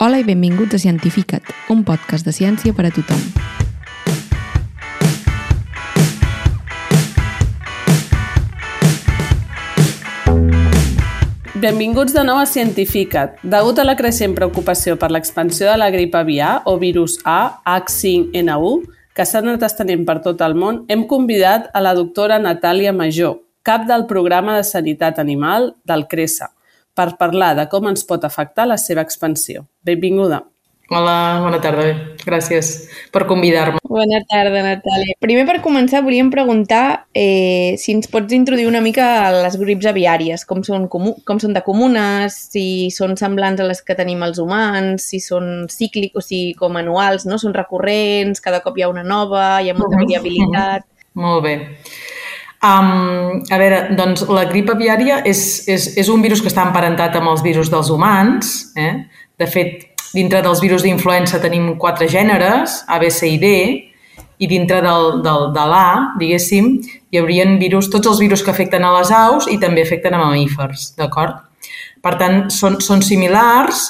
Hola i benvinguts a Cientifica't, un podcast de ciència per a tothom. Benvinguts de nou a Cientifica't. Degut a la creixent preocupació per l'expansió de la grip aviar o virus A, H5N1, que s'ha anat estenent per tot el món, hem convidat a la doctora Natàlia Major, cap del programa de sanitat animal del CRESA, per parlar de com ens pot afectar la seva expansió. Benvinguda. Hola, bona tarda. Gràcies per convidar-me. Bona tarda, Natàlia. Primer, per començar, volíem preguntar eh, si ens pots introduir una mica a les grips aviàries, com són, comú, com són de comunes, si són semblants a les que tenim els humans, si són cíclics, o sigui, com anuals, no? Són recurrents, cada cop hi ha una nova, hi ha molta variabilitat... Uh -huh. Molt bé. Um, a veure, doncs la grip aviària és, és, és un virus que està emparentat amb els virus dels humans. Eh? De fet, dintre dels virus d'influença tenim quatre gèneres, A, B, C i D, i dintre del, del, de l'A, diguéssim, hi haurien virus, tots els virus que afecten a les aus i també afecten a mamífers, d'acord? Per tant, són, són similars,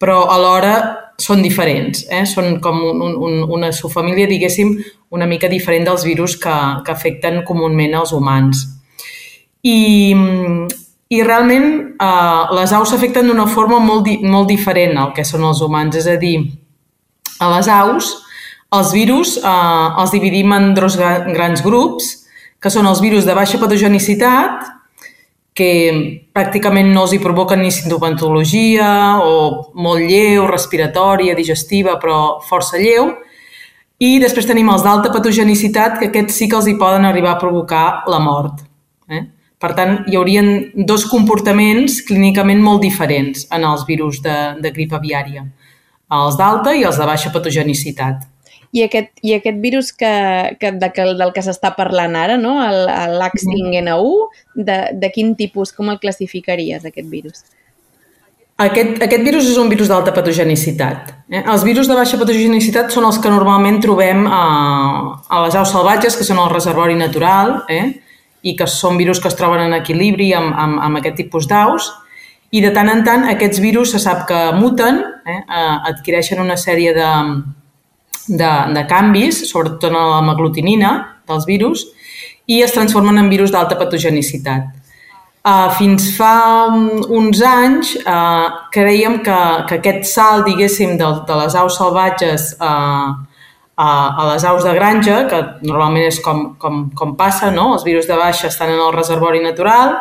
però alhora són diferents, eh? són com un, un, una subfamília, diguéssim, una mica diferent dels virus que, que afecten comúment els humans. I, i realment eh, les aus s'afecten d'una forma molt, di molt diferent al que són els humans. És a dir, a les aus els virus eh, els dividim en dos grans grups, que són els virus de baixa patogenicitat, que pràcticament no els hi provoquen ni sintomatologia o molt lleu, respiratòria, digestiva, però força lleu. I després tenim els d'alta patogenicitat, que aquests sí que els hi poden arribar a provocar la mort. Eh? Per tant, hi haurien dos comportaments clínicament molt diferents en els virus de, de grip aviària, els d'alta i els de baixa patogenicitat. I aquest, i aquest virus que, que, de, que, del que s'està parlant ara, no? l'H5N1, de, de quin tipus, com el classificaries, aquest virus? Aquest, aquest virus és un virus d'alta patogenicitat. Eh? Els virus de baixa patogenicitat són els que normalment trobem a, a les aus salvatges, que són el reservori natural, eh? i que són virus que es troben en equilibri amb, amb, amb aquest tipus d'aus, i de tant en tant aquests virus se sap que muten, eh, adquireixen una sèrie de, de, de canvis, sobretot en l'hemaglutinina dels virus, i es transformen en virus d'alta patogenicitat. Uh, fins fa uns anys uh, creiem que, que aquest salt, diguéssim, de, de les aus salvatges uh, a, a les aus de granja, que normalment és com, com, com passa, no? els virus de baixa estan en el reservori natural,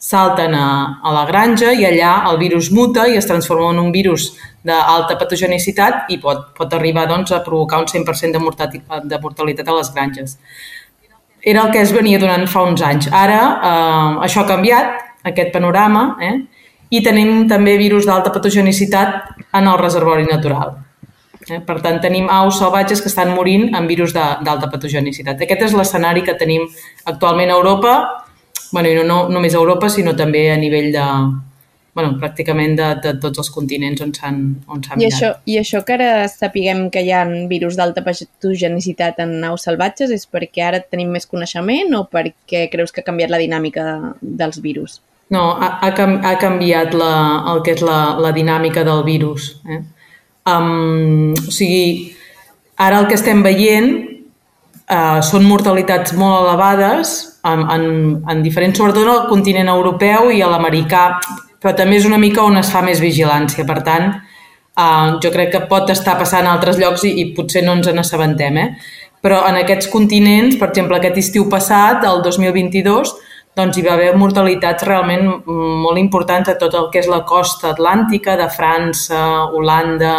salten a, a la granja i allà el virus muta i es transforma en un virus d'alta patogenicitat i pot, pot arribar doncs, a provocar un 100% de mortalitat, de mortalitat a les granges. Era el que es venia donant fa uns anys. Ara eh, això ha canviat, aquest panorama, eh? i tenim també virus d'alta patogenicitat en el reservori natural. Eh? Per tant, tenim aus salvatges que estan morint amb virus d'alta patogenicitat. Aquest és l'escenari que tenim actualment a Europa, bueno, i no, no només a Europa, sinó també a nivell de, bueno, pràcticament de, de tots els continents on s'han mirat. I això, I això que ara sapiguem que hi ha virus d'alta patogenicitat en aus salvatges és perquè ara tenim més coneixement o perquè creus que ha canviat la dinàmica de, dels virus? No, ha, ha, ha canviat la, el que és la, la dinàmica del virus. Eh? Um, o sigui, ara el que estem veient uh, són mortalitats molt elevades en, en, en diferents, sobretot al continent europeu i a l'americà, però també és una mica on es fa més vigilància. Per tant, uh, jo crec que pot estar passant a altres llocs i, i potser no ens n'assabentem, eh? Però en aquests continents, per exemple, aquest estiu passat, el 2022, doncs hi va haver mortalitats realment molt importants a tot el que és la costa atlàntica, de França, Holanda,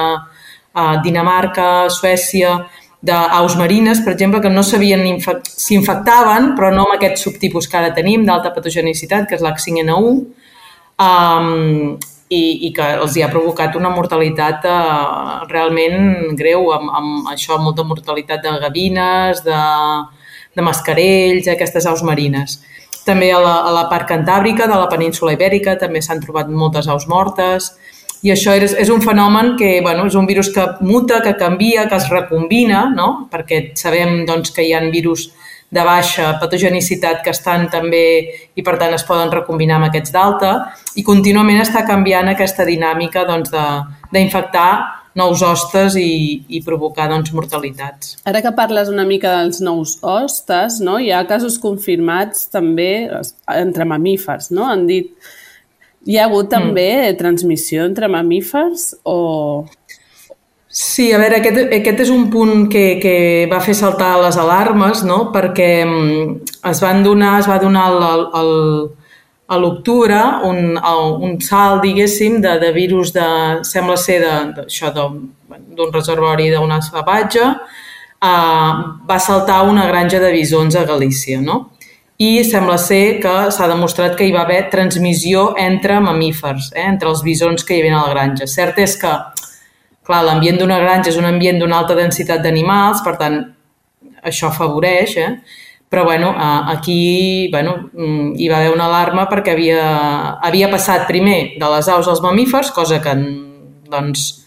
eh, Dinamarca, Suècia, d'aus marines, per exemple, que no sabien si infectaven, però no amb aquest subtipus que ara tenim d'alta patogenicitat, que és l'H5N1, um, i, i que els hi ha provocat una mortalitat uh, realment greu, amb, amb això, molta mortalitat de gavines, de, de mascarells, aquestes aus marines. També a la, a la part cantàbrica de la península ibèrica també s'han trobat moltes aus mortes i això és, és un fenomen que bueno, és un virus que muta, que canvia, que es recombina, no? perquè sabem doncs, que hi ha virus de baixa patogenicitat que estan també i per tant es poden recombinar amb aquests d'alta i contínuament està canviant aquesta dinàmica doncs, d'infectar doncs, nous hostes i, i provocar doncs, mortalitats. Ara que parles una mica dels nous hostes, no? hi ha casos confirmats també entre mamífers. No? Han dit hi ha hagut també mm. transmissió entre mamífers o... Sí, a veure, aquest, aquest és un punt que, que va fer saltar les alarmes, no? perquè mm, es van donar, es va donar el, el, a l'octubre un, un salt, diguéssim, de, de virus de, sembla ser d'això d'un reservori d'una salvatge, uh, va saltar una granja de bisons a Galícia, no? I sembla ser que s'ha demostrat que hi va haver transmissió entre mamífers, eh? entre els bisons que hi havia a la granja. Cert és que Clar, l'ambient d'una granja és un ambient d'una alta densitat d'animals, per tant, això afavoreix, eh? però bueno, aquí bueno, mm, hi va haver una alarma perquè havia, havia passat primer de les aus als mamífers, cosa que doncs,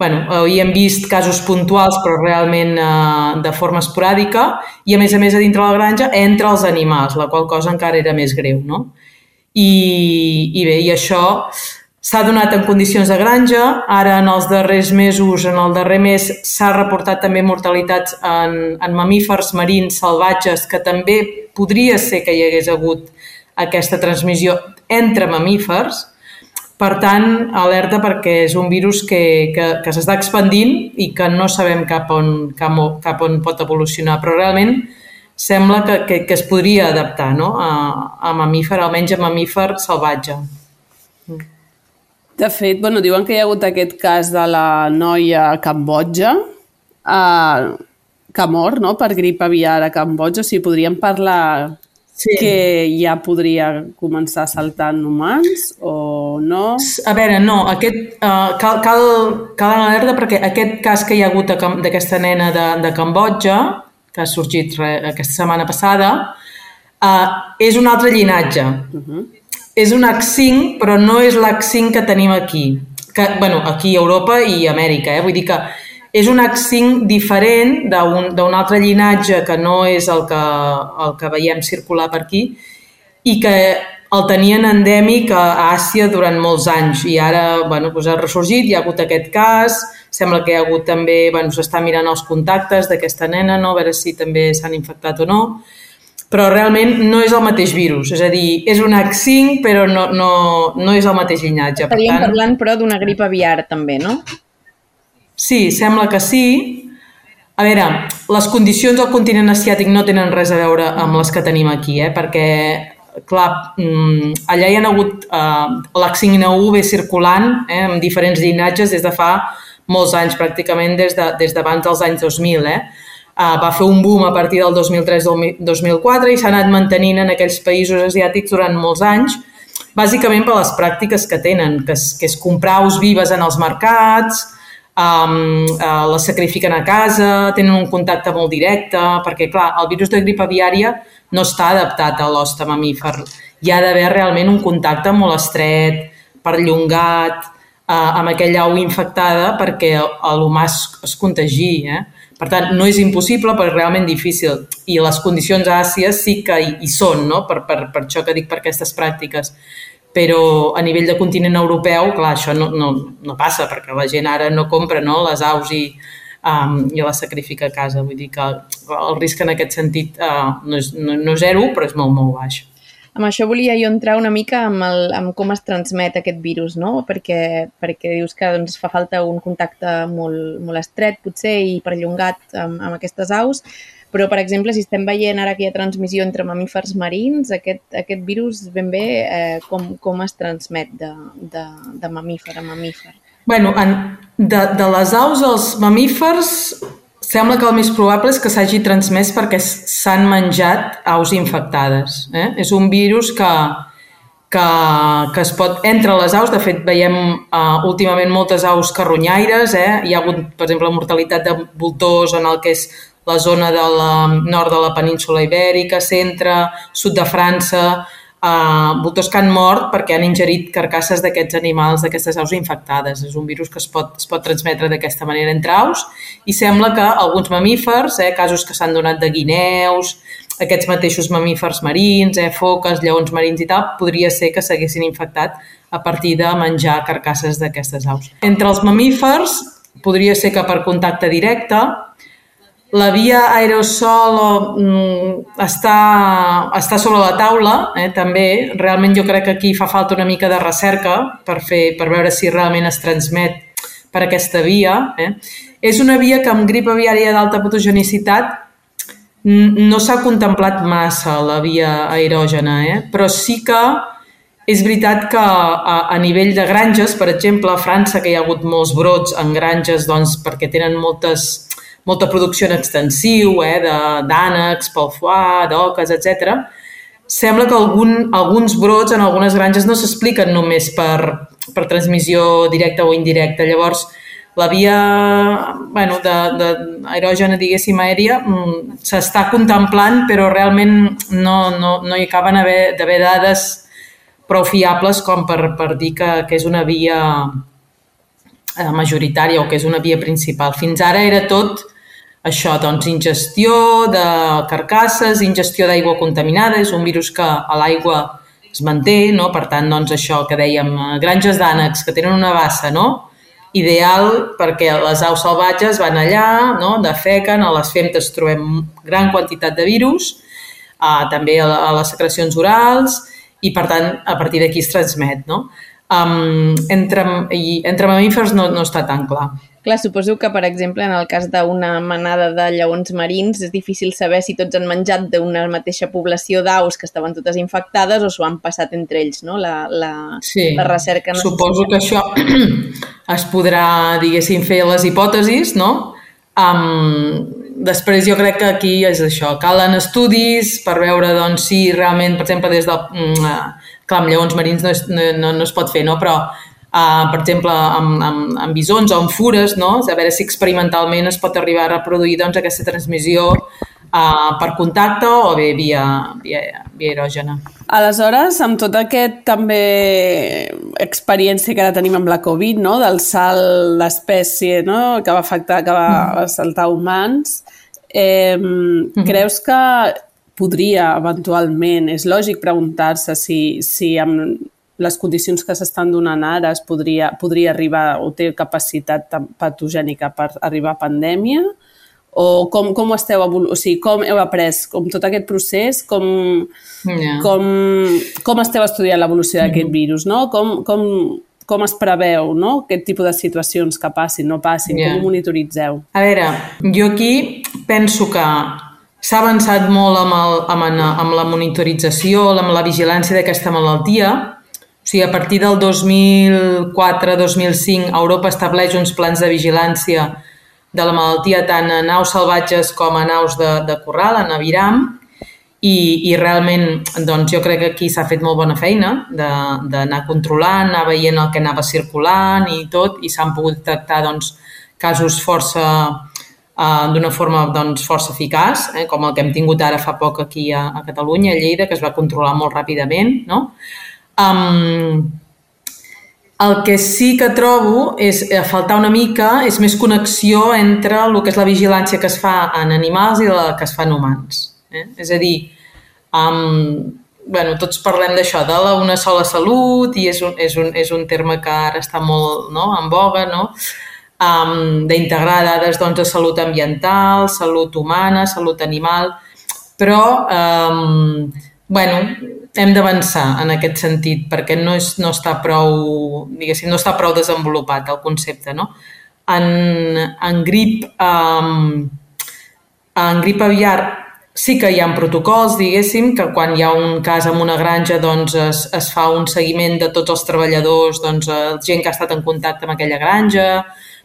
bueno, havíem vist casos puntuals però realment eh, de forma esporàdica i a més a més a dintre la granja entre els animals, la qual cosa encara era més greu. No? I, i bé, i això S'ha donat en condicions de granja, ara en els darrers mesos, en el darrer mes, s'ha reportat també mortalitats en, en mamífers marins salvatges, que també podria ser que hi hagués hagut aquesta transmissió entre mamífers. Per tant, alerta perquè és un virus que, que, que s'està expandint i que no sabem cap on, cap, cap on pot evolucionar, però realment sembla que, que, que es podria adaptar no? a, a mamífer, almenys a mamífer salvatge. De fet, bueno, diuen que hi ha hagut aquest cas de la noia a Cambodja, eh, que mor no? per grip aviar a Cambodja. O sigui, podríem parlar sí. que ja podria començar en humans o no? A veure, no, aquest, uh, cal, cal, cal anar alerta perquè aquest cas que hi ha hagut d'aquesta nena de, de Cambodja, que ha sorgit re, aquesta setmana passada, uh, és un altre llinatge. Uh -huh és un H5, però no és l'H5 que tenim aquí. Que, bueno, aquí a Europa i a Amèrica, eh? Vull dir que és un H5 diferent d'un altre llinatge que no és el que, el que veiem circular per aquí i que el tenien endèmic a Àsia durant molts anys i ara bueno, doncs ha ressorgit, hi ha hagut aquest cas, sembla que hi ha hagut també, bueno, s'està mirant els contactes d'aquesta nena, no? a veure si també s'han infectat o no, però realment no és el mateix virus. És a dir, és un H5, però no, no, no és el mateix llinatge. Estaríem per tant... parlant, però, d'una grip aviar, també, no? Sí, sembla que sí. A veure, les condicions al continent asiàtic no tenen res a veure amb les que tenim aquí, eh? perquè, clar, mm, allà hi ha hagut eh, l'H5N1 ve circulant eh, amb diferents llinatges des de fa molts anys, pràcticament des d'abans de, des dels anys 2000, eh? Uh, va fer un boom a partir del 2003-2004 i s'ha anat mantenint en aquells països asiàtics durant molts anys, bàsicament per les pràctiques que tenen, que és, que és comprar aus vives en els mercats, um, uh, les sacrifiquen a casa, tenen un contacte molt directe, perquè, clar, el virus de grip aviària no està adaptat a l'hoste mamífer. Hi ha d'haver realment un contacte molt estret, perllongat, uh, amb aquella au infectada perquè l'humà es, es contagi. Eh? Per tant, no és impossible, però és realment difícil. I les condicions Àsia sí que hi, hi són, no? per, per, per això que dic, per aquestes pràctiques. Però a nivell de continent europeu, clar, això no, no, no passa, perquè la gent ara no compra no? les aus i, um, i les sacrifica a casa. Vull dir que el risc en aquest sentit uh, no, és, no, no és zero, però és molt, molt baix. Amb això volia jo entrar una mica amb, el, amb com es transmet aquest virus, no? Perquè, perquè dius que doncs, fa falta un contacte molt, molt estret, potser, i perllongat amb, amb aquestes aus, però, per exemple, si estem veient ara que hi ha transmissió entre mamífers marins, aquest, aquest virus ben bé eh, com, com es transmet de, de, de mamífer a mamífer? bueno, en, de, de les aus als mamífers Sembla que el més probable és que s'hagi transmès perquè s'han menjat aus infectades. Eh? És un virus que, que, que es pot... Entre les aus, de fet, veiem uh, últimament moltes aus carronyaires. Eh? Hi ha hagut, per exemple, mortalitat de voltors en el que és la zona del nord de la península ibèrica, centre, sud de França, uh, voltors que han mort perquè han ingerit carcasses d'aquests animals, d'aquestes aus infectades. És un virus que es pot, es pot transmetre d'aquesta manera entre aus i sembla que alguns mamífers, eh, casos que s'han donat de guineus, aquests mateixos mamífers marins, eh, foques, lleons marins i tal, podria ser que s'haguessin infectat a partir de menjar carcasses d'aquestes aus. Entre els mamífers podria ser que per contacte directe la via aerosol mm, està, està sobre la taula, eh, també. Realment jo crec que aquí fa falta una mica de recerca per, fer, per veure si realment es transmet per aquesta via. Eh. És una via que amb grip aviària d'alta patogenicitat no s'ha contemplat massa la via aerògena, eh? però sí que és veritat que a, a nivell de granges, per exemple, a França, que hi ha hagut molts brots en granges doncs, perquè tenen moltes, molta producció en extensiu, eh, d'ànecs, pel foie, d'oques, etc. Sembla que algun, alguns brots en algunes granges no s'expliquen només per, per transmissió directa o indirecta. Llavors, la via bueno, de, de diguéssim, aèria, mm, s'està contemplant, però realment no, no, no hi acaben d'haver dades prou fiables com per, per dir que, que és una via eh, majoritària o que és una via principal. Fins ara era tot això, doncs, ingestió de carcasses, ingestió d'aigua contaminada, és un virus que a l'aigua es manté, no? per tant, doncs, això que dèiem, eh, granges d'ànecs que tenen una bassa, no? ideal perquè les aus salvatges van allà, no? defequen, a les femtes trobem gran quantitat de virus, uh, també a, les secrecions orals, i per tant, a partir d'aquí es transmet. No? Um, entre, i, entre mamífers no, no està tan clar. Clar, suposo que, per exemple, en el cas d'una manada de lleons marins és difícil saber si tots han menjat d'una mateixa població d'aus que estaven totes infectades o s'ho han passat entre ells, no? La, la, sí, la recerca... No suposo que això es podrà, diguéssim, fer les hipòtesis, no? Um, després jo crec que aquí és això, calen estudis per veure doncs, si realment, per exemple, des del... Mm, clar, amb lleons marins no, és, no, no es pot fer, no? però uh, per exemple, amb, amb, amb bisons o amb fures, no? a veure si experimentalment es pot arribar a reproduir doncs, aquesta transmissió uh, per contacte o bé via, via, via aerògena. Aleshores, amb tot aquest també experiència que ara tenim amb la Covid, no? del salt d'espècie no? que va afectar, que va mm. saltar humans, eh, mm -hmm. creus que podria eventualment, és lògic preguntar-se si, si amb les condicions que s'estan donant ara es podria, podria arribar o té capacitat patogènica per arribar a pandèmia? O com, com ho esteu o sigui, com heu après com tot aquest procés, com, yeah. com, com esteu estudiant l'evolució d'aquest mm -hmm. virus, no? Com, com, com es preveu no? aquest tipus de situacions que passin, no passin, yeah. com ho monitoritzeu? A veure, jo aquí penso que s'ha avançat molt amb, el, amb, amb la monitorització, amb la vigilància d'aquesta malaltia, o sigui, a partir del 2004-2005 Europa estableix uns plans de vigilància de la malaltia tant a naus salvatges com a naus de, de corral, en aviram, i, i realment doncs, jo crec que aquí s'ha fet molt bona feina d'anar controlant, anar veient el que anava circulant i tot, i s'han pogut tractar doncs, casos força uh, d'una forma doncs, força eficaç, eh, com el que hem tingut ara fa poc aquí a, a Catalunya, a Lleida, que es va controlar molt ràpidament, no? Um, el que sí que trobo és a faltar una mica és més connexió entre el que és la vigilància que es fa en animals i la que es fa en humans. Eh? És a dir, um, bueno, tots parlem d'això, de la una sola salut, i és un, és un, és un terme que ara està molt no, en boga, no? Um, d'integrar dades doncs, de salut ambiental, salut humana, salut animal, però um, bueno, hem d'avançar en aquest sentit perquè no, és, no està prou, diguéssim, no està prou desenvolupat el concepte, no? En, en grip, um, en grip aviar sí que hi ha protocols, diguéssim, que quan hi ha un cas en una granja doncs es, es fa un seguiment de tots els treballadors, doncs, eh, gent que ha estat en contacte amb aquella granja,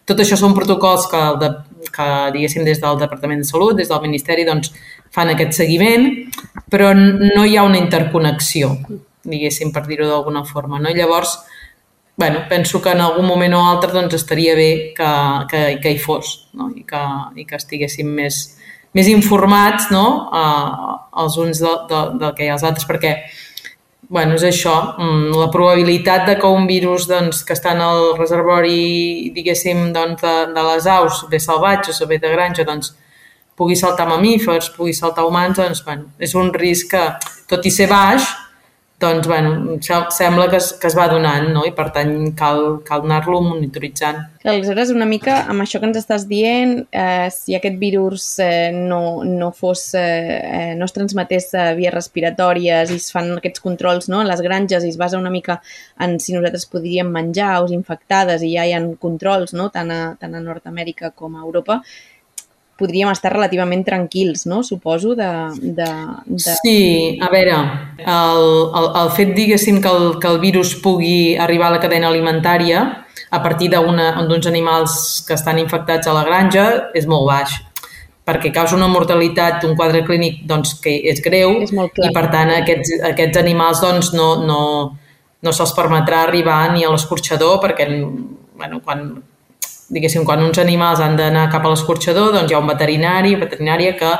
tot això són protocols que, el de, que diguéssim, des del Departament de Salut, des del Ministeri, doncs, fan aquest seguiment, però no hi ha una interconnexió, diguéssim, per dir-ho d'alguna forma. No? Llavors, bueno, penso que en algun moment o altre doncs, estaria bé que, que, que hi fos no? I, que, i que estiguéssim més, més informats no? uh, els uns del de, de que hi ha els altres, perquè bueno, és això, mm, la probabilitat de que un virus doncs, que està en el reservori, diguéssim, doncs, de, de les aus, bé salvatges o bé de granja, doncs, pugui saltar mamífers, pugui saltar humans, doncs, bueno, és un risc que, tot i ser baix, doncs, bueno, sembla que es, que es va donant, no? I per tant cal, cal anar-lo monitoritzant. Aleshores, una mica amb això que ens estàs dient, eh, si aquest virus eh, no, no fos, eh, eh, no es transmetés a vies respiratòries i es fan aquests controls no? a les granges i es basa una mica en si nosaltres podríem menjar aus infectades i ja hi ha controls no? tant, a, tant a Nord-Amèrica com a Europa, podríem estar relativament tranquils, no? Suposo, de... de, de... Sí, a veure, el, el, el fet, diguéssim, que el, que el virus pugui arribar a la cadena alimentària a partir d'uns animals que estan infectats a la granja és molt baix perquè causa una mortalitat, un quadre clínic doncs, que és greu és i per tant aquests, aquests animals doncs, no, no, no se'ls permetrà arribar ni a l'escorxador perquè bueno, quan, diguéssim, quan uns animals han d'anar cap a l'escorxador, doncs hi ha un veterinari, veterinària que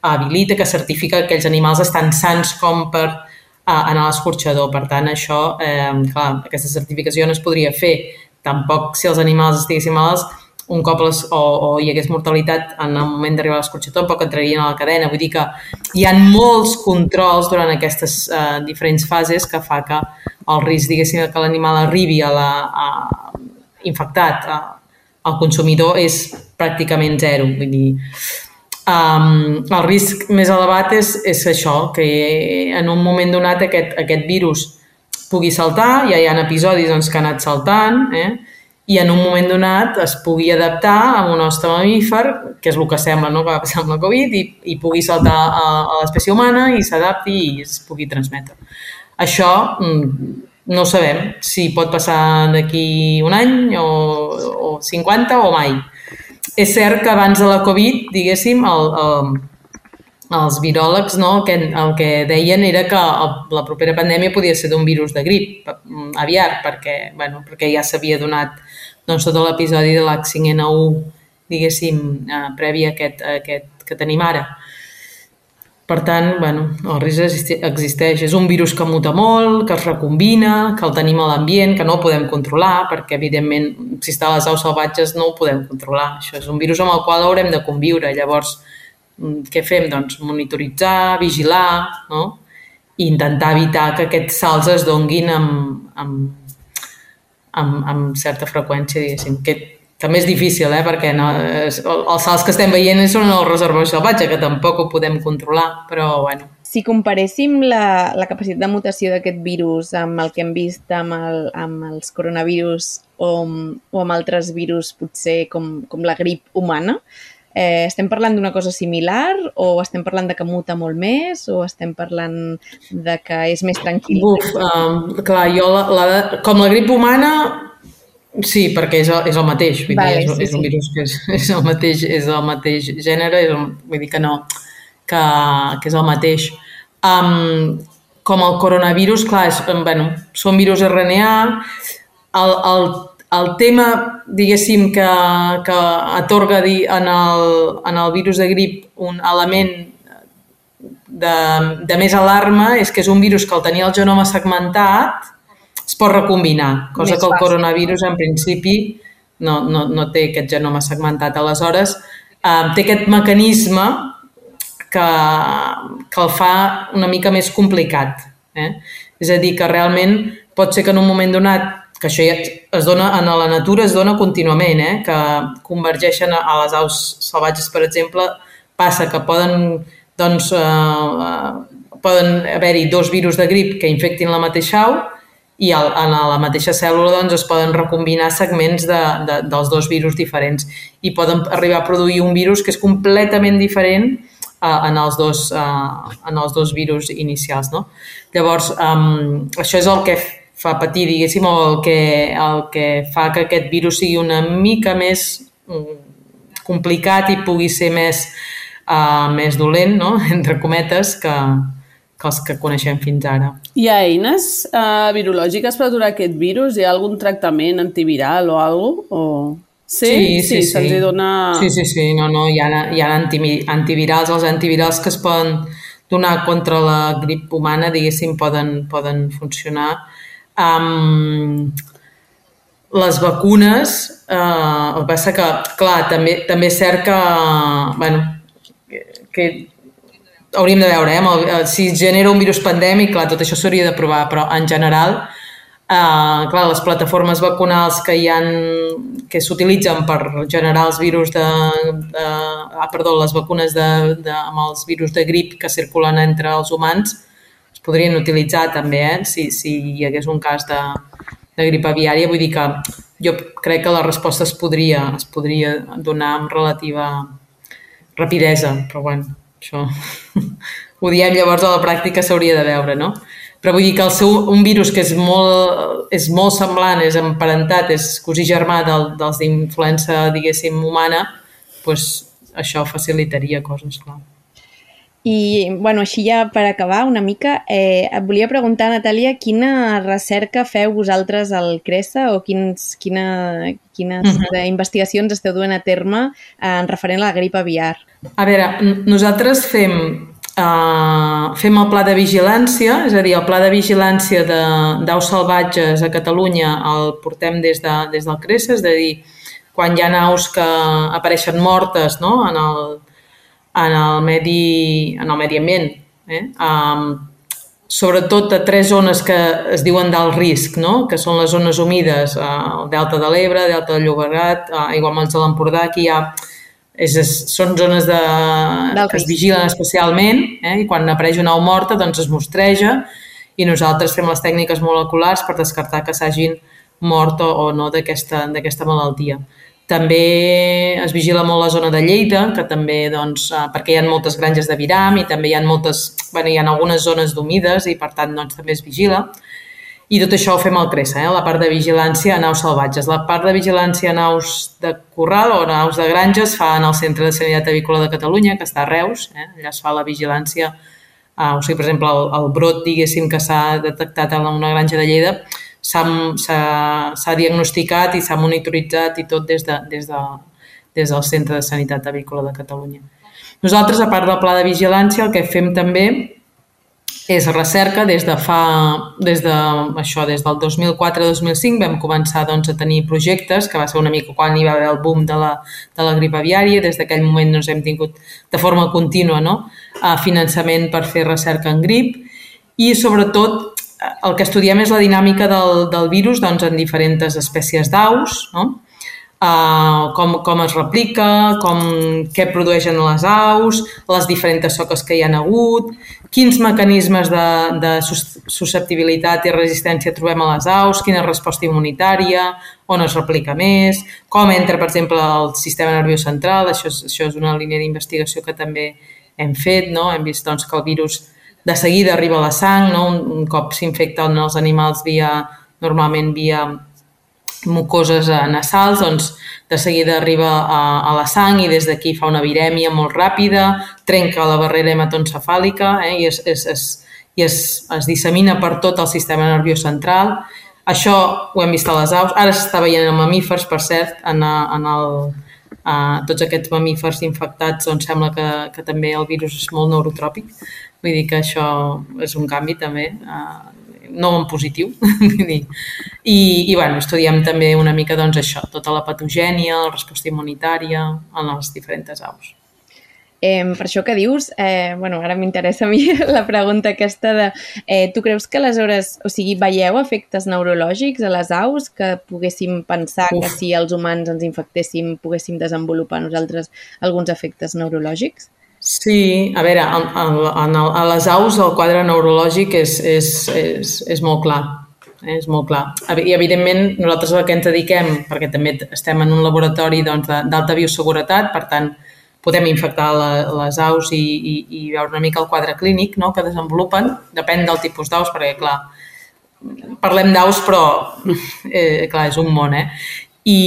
habilita, que certifica que aquells animals estan sants com per uh, anar a l'escorxador. Per tant, això, eh, clar, aquesta certificació no es podria fer. Tampoc si els animals estiguessin malalts, un cop les, o, o hi hagués mortalitat en el moment d'arribar a l'escorxador, tampoc entrarien a la cadena. Vull dir que hi ha molts controls durant aquestes eh, diferents fases que fa que el risc, diguéssim, que l'animal arribi a la, a, infectat a, el consumidor és pràcticament zero. Vull dir, um, el risc més elevat és, és això, que en un moment donat aquest, aquest virus pugui saltar, ja hi ha episodis doncs, que ha anat saltant, eh? i en un moment donat es pugui adaptar a un hoste mamífer, que és el que sembla no? que va passar amb la Covid, i, i pugui saltar a, a l'espècie humana i s'adapti i es pugui transmetre. Això mm, no sabem si pot passar d'aquí un any o, o 50 o mai. És cert que abans de la Covid, diguéssim, el, el, els viròlegs no, el, que, el que deien era que el, la propera pandèmia podia ser d'un virus de grip aviat, perquè, bueno, perquè ja s'havia donat doncs, tot l'episodi de l'H5N1, diguéssim, eh, previ a aquest, a aquest que tenim ara. Per tant, bueno, el risc existeix. És un virus que muta molt, que es recombina, que el tenim a l'ambient, que no el podem controlar, perquè, evidentment, si està a les aus salvatges no ho podem controlar. Això és un virus amb el qual haurem de conviure. Llavors, mm, què fem? Doncs monitoritzar, vigilar, no? i intentar evitar que aquests salts es donguin amb, amb, amb, amb certa freqüència, diguéssim. Que també és difícil, eh? perquè no, els salts que estem veient són el reservori salvatge, que tampoc ho podem controlar, però bueno. Si comparéssim la, la capacitat de mutació d'aquest virus amb el que hem vist amb, el, amb els coronavirus o, o amb altres virus potser com, com la grip humana, eh, estem parlant d'una cosa similar o estem parlant de que muta molt més o estem parlant de que és més tranquil? Buf, um, clar, jo la, la, com la grip humana Sí, perquè és el, és el mateix, vull vale, dir, és, sí, és un virus que és, és, el mateix, és el mateix gènere, és el, vull dir que no, que, que és el mateix. Um, com el coronavirus, clar, és, bueno, són virus RNA, el, el, el tema, diguéssim, que, que atorga en el, en el virus de grip un element de, de més alarma és que és un virus que al tenir el genoma segmentat es pot recombinar, cosa Més que el fàcil. coronavirus en principi no, no, no té aquest genoma segmentat. Aleshores, eh, té aquest mecanisme que, que el fa una mica més complicat. Eh? És a dir, que realment pot ser que en un moment donat, que això ja es dona en la natura, es dona contínuament, eh? que convergeixen a les aus salvatges, per exemple, passa que poden, doncs, eh, poden haver-hi dos virus de grip que infectin la mateixa au i el, en la mateixa cèl·lula doncs, es poden recombinar segments de, de, dels dos virus diferents i poden arribar a produir un virus que és completament diferent uh, en, els dos, uh, en els dos virus inicials. No? Llavors, um, això és el que fa patir, diguéssim, o el que, el que fa que aquest virus sigui una mica més um, complicat i pugui ser més, uh, més dolent, no? entre cometes, que, que els que coneixem fins ara. Hi ha eines uh, virològiques per aturar aquest virus? Hi ha algun tractament antiviral o alguna cosa? O... Sí, sí, sí, sí, se'ls sí. dona... Sí, sí, sí, no, no, hi ha, hi ha antivirals, els antivirals que es poden donar contra la grip humana, diguéssim, poden, poden funcionar. Um, les vacunes, eh, el que passa que, clar, també, també és cert que, bueno, que hauríem de veure, eh, el, si es genera un virus pandèmic, clar, tot això s'hauria de provar, però en general, eh, clar, les plataformes vacunals que hi han, que s'utilitzen per generar els virus de, de ah, perdó, les vacunes de, de, amb els virus de grip que circulen entre els humans, es podrien utilitzar també, eh, si, si hi hagués un cas de, de grip aviària, vull dir que jo crec que la resposta es podria, es podria donar amb relativa rapidesa, però bueno, això ho diem llavors a la pràctica s'hauria de veure, no? Però vull dir que el seu, un virus que és molt, és molt semblant, és emparentat, és cosí germà del, dels d'influença, diguéssim, humana, doncs això facilitaria coses, clar. I, bueno, així ja per acabar una mica, eh, et volia preguntar, Natàlia, quina recerca feu vosaltres al CRESA o quins, quina, quines uh -huh. investigacions esteu duent a terme en referent a la grip aviar? A veure, nosaltres fem, uh, fem el pla de vigilància, és a dir, el pla de vigilància d'aus salvatges a Catalunya el portem des, de, des del CRESA, és a dir, quan hi ha aus que apareixen mortes no? en el en el medi, en el medi ambient. Eh? Um, sobretot a tres zones que es diuen d'alt risc, no? que són les zones humides, uh, el Delta de l'Ebre, Delta del Llobregat, uh, Aiguamolls de l'Empordà, aquí hi ha és, és, són zones de, que es vigilen especialment eh? i quan apareix una au morta doncs es mostreja i nosaltres fem les tècniques moleculars per descartar que s'hagin mort o, o no d'aquesta malaltia. També es vigila molt la zona de Lleida, que també, doncs, eh, perquè hi ha moltes granges de viram i també hi ha moltes, bueno, hi ha algunes zones d'humides i, per tant, doncs, també es vigila. I tot això ho fem al CRESA, eh? la part de vigilància a naus salvatges. La part de vigilància a naus de corral o naus de granja es fa en el Centre de Sanitat Avícola de Catalunya, que està a Reus. Eh? Allà es fa la vigilància, eh, o sigui, per exemple, el, el brot, diguéssim, que s'ha detectat en una granja de Lleida, s'ha diagnosticat i s'ha monitoritzat i tot des, de, des, de, des del Centre de Sanitat Avícola de Catalunya. Nosaltres, a part del pla de vigilància, el que fem també és recerca des de fa, des de, això, des del 2004-2005 vam començar doncs, a tenir projectes, que va ser una mica quan hi va haver el boom de la, de la grip aviària, des d'aquell moment doncs, hem tingut de forma contínua no? finançament per fer recerca en grip i sobretot el que estudiem és la dinàmica del, del virus doncs, en diferents espècies d'aus, no? Uh, com, com es replica, com, què produeixen les aus, les diferents soques que hi han hagut, quins mecanismes de, de susceptibilitat i resistència trobem a les aus, quina resposta immunitària, on es replica més, com entra, per exemple, el sistema nerviós central, això és, això és una línia d'investigació que també hem fet, no? hem vist doncs, que el virus de seguida arriba la sang, no? un, un cop s'infecten els animals via, normalment via mucoses nasals, doncs de seguida arriba a, a la sang i des d'aquí fa una virèmia molt ràpida, trenca la barrera hematocefàlica eh? i, es, es, es, i es, es dissemina per tot el sistema nerviós central. Això ho hem vist a les aus, ara s'està veient en mamífers, per cert, en, en el, a tots aquests mamífers infectats doncs sembla que, que també el virus és molt neurotròpic Vull dir que això és un canvi també, eh, no en positiu. I, I, bueno, estudiem també una mica doncs, això, tota la patogènia, la resposta immunitària en les diferents aus. Eh, per això que dius, eh, bueno, ara m'interessa a mi la pregunta aquesta de eh, tu creus que aleshores, o sigui, veieu efectes neurològics a les aus que poguéssim pensar Uf. que si els humans ens infectéssim poguéssim desenvolupar nosaltres alguns efectes neurològics? Sí, a veure, en, en, a les aus el quadre neurològic és, és, és, és molt clar. Eh, és molt clar. I, evidentment, nosaltres el que ens dediquem, perquè també estem en un laboratori doncs, d'alta doncs, bioseguretat, per tant, podem infectar la, les aus i, i, i veure una mica el quadre clínic no?, que desenvolupen. Depèn del tipus d'aus, perquè, clar, parlem d'aus, però, eh, clar, és un món, eh? I,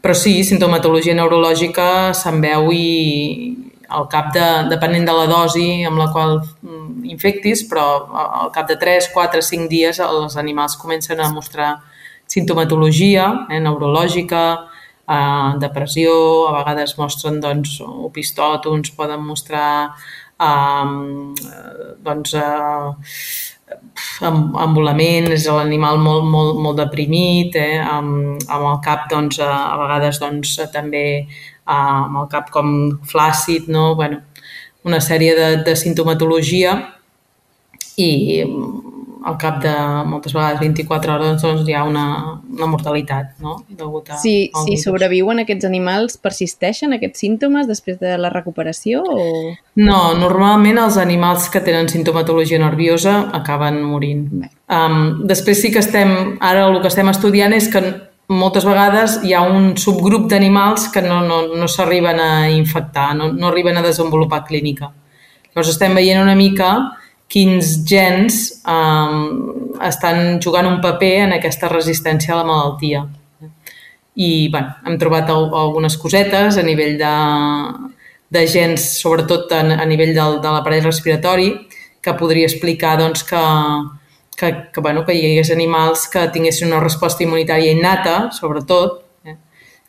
però sí, sintomatologia neurològica se'n veu i, al cap de, depenent de la dosi amb la qual mm, infectis, però al cap de 3, 4, 5 dies els animals comencen a mostrar sintomatologia eh, neurològica, eh, depressió, a vegades mostren doncs, opistòtons, poden mostrar um, doncs, uh, ambulament, és l'animal molt, molt, molt deprimit, eh? amb, amb el cap doncs, a, a vegades doncs, també uh, amb el cap com flàcid, no? bueno, una sèrie de, de sintomatologia i al cap de moltes vegades 24 hores doncs, hi ha una, una mortalitat no? degut a, si, si sobreviuen aquests animals, persisteixen aquests símptomes després de la recuperació? O... No, normalment els animals que tenen sintomatologia nerviosa acaben morint. Um, després sí que estem, ara el que estem estudiant és que moltes vegades hi ha un subgrup d'animals que no, no, no s'arriben a infectar, no, no arriben a desenvolupar clínica. Llavors estem veient una mica quins gens um, estan jugant un paper en aquesta resistència a la malaltia. I bueno, hem trobat algunes cosetes a nivell de, de gens, sobretot a, a nivell del, de l'aparell respiratori, que podria explicar doncs, que, que, que, bueno, que hi hagués animals que tinguessin una resposta immunitària innata, sobretot,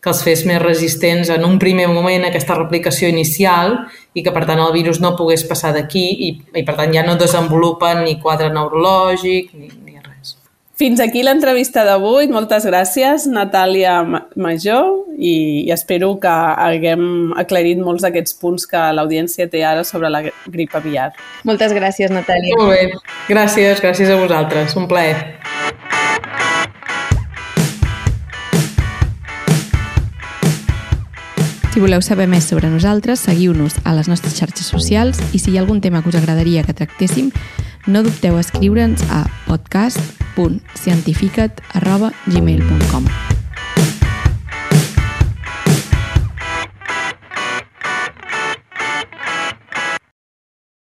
que els fes més resistents en un primer moment a aquesta replicació inicial i que, per tant, el virus no pogués passar d'aquí i, i, per tant, ja no desenvolupen ni quadre neurològic ni, ni res. Fins aquí l'entrevista d'avui. Moltes gràcies, Natàlia Major, i, i espero que haguem aclarit molts d'aquests punts que l'audiència té ara sobre la grip aviar. Moltes gràcies, Natàlia. Molt bé. Gràcies, gràcies a vosaltres. Un plaer. Si voleu saber més sobre nosaltres, seguiu-nos a les nostres xarxes socials i si hi ha algun tema que us agradaria que tractéssim, no dubteu a escriure'ns a podcast.cientificat.gmail.com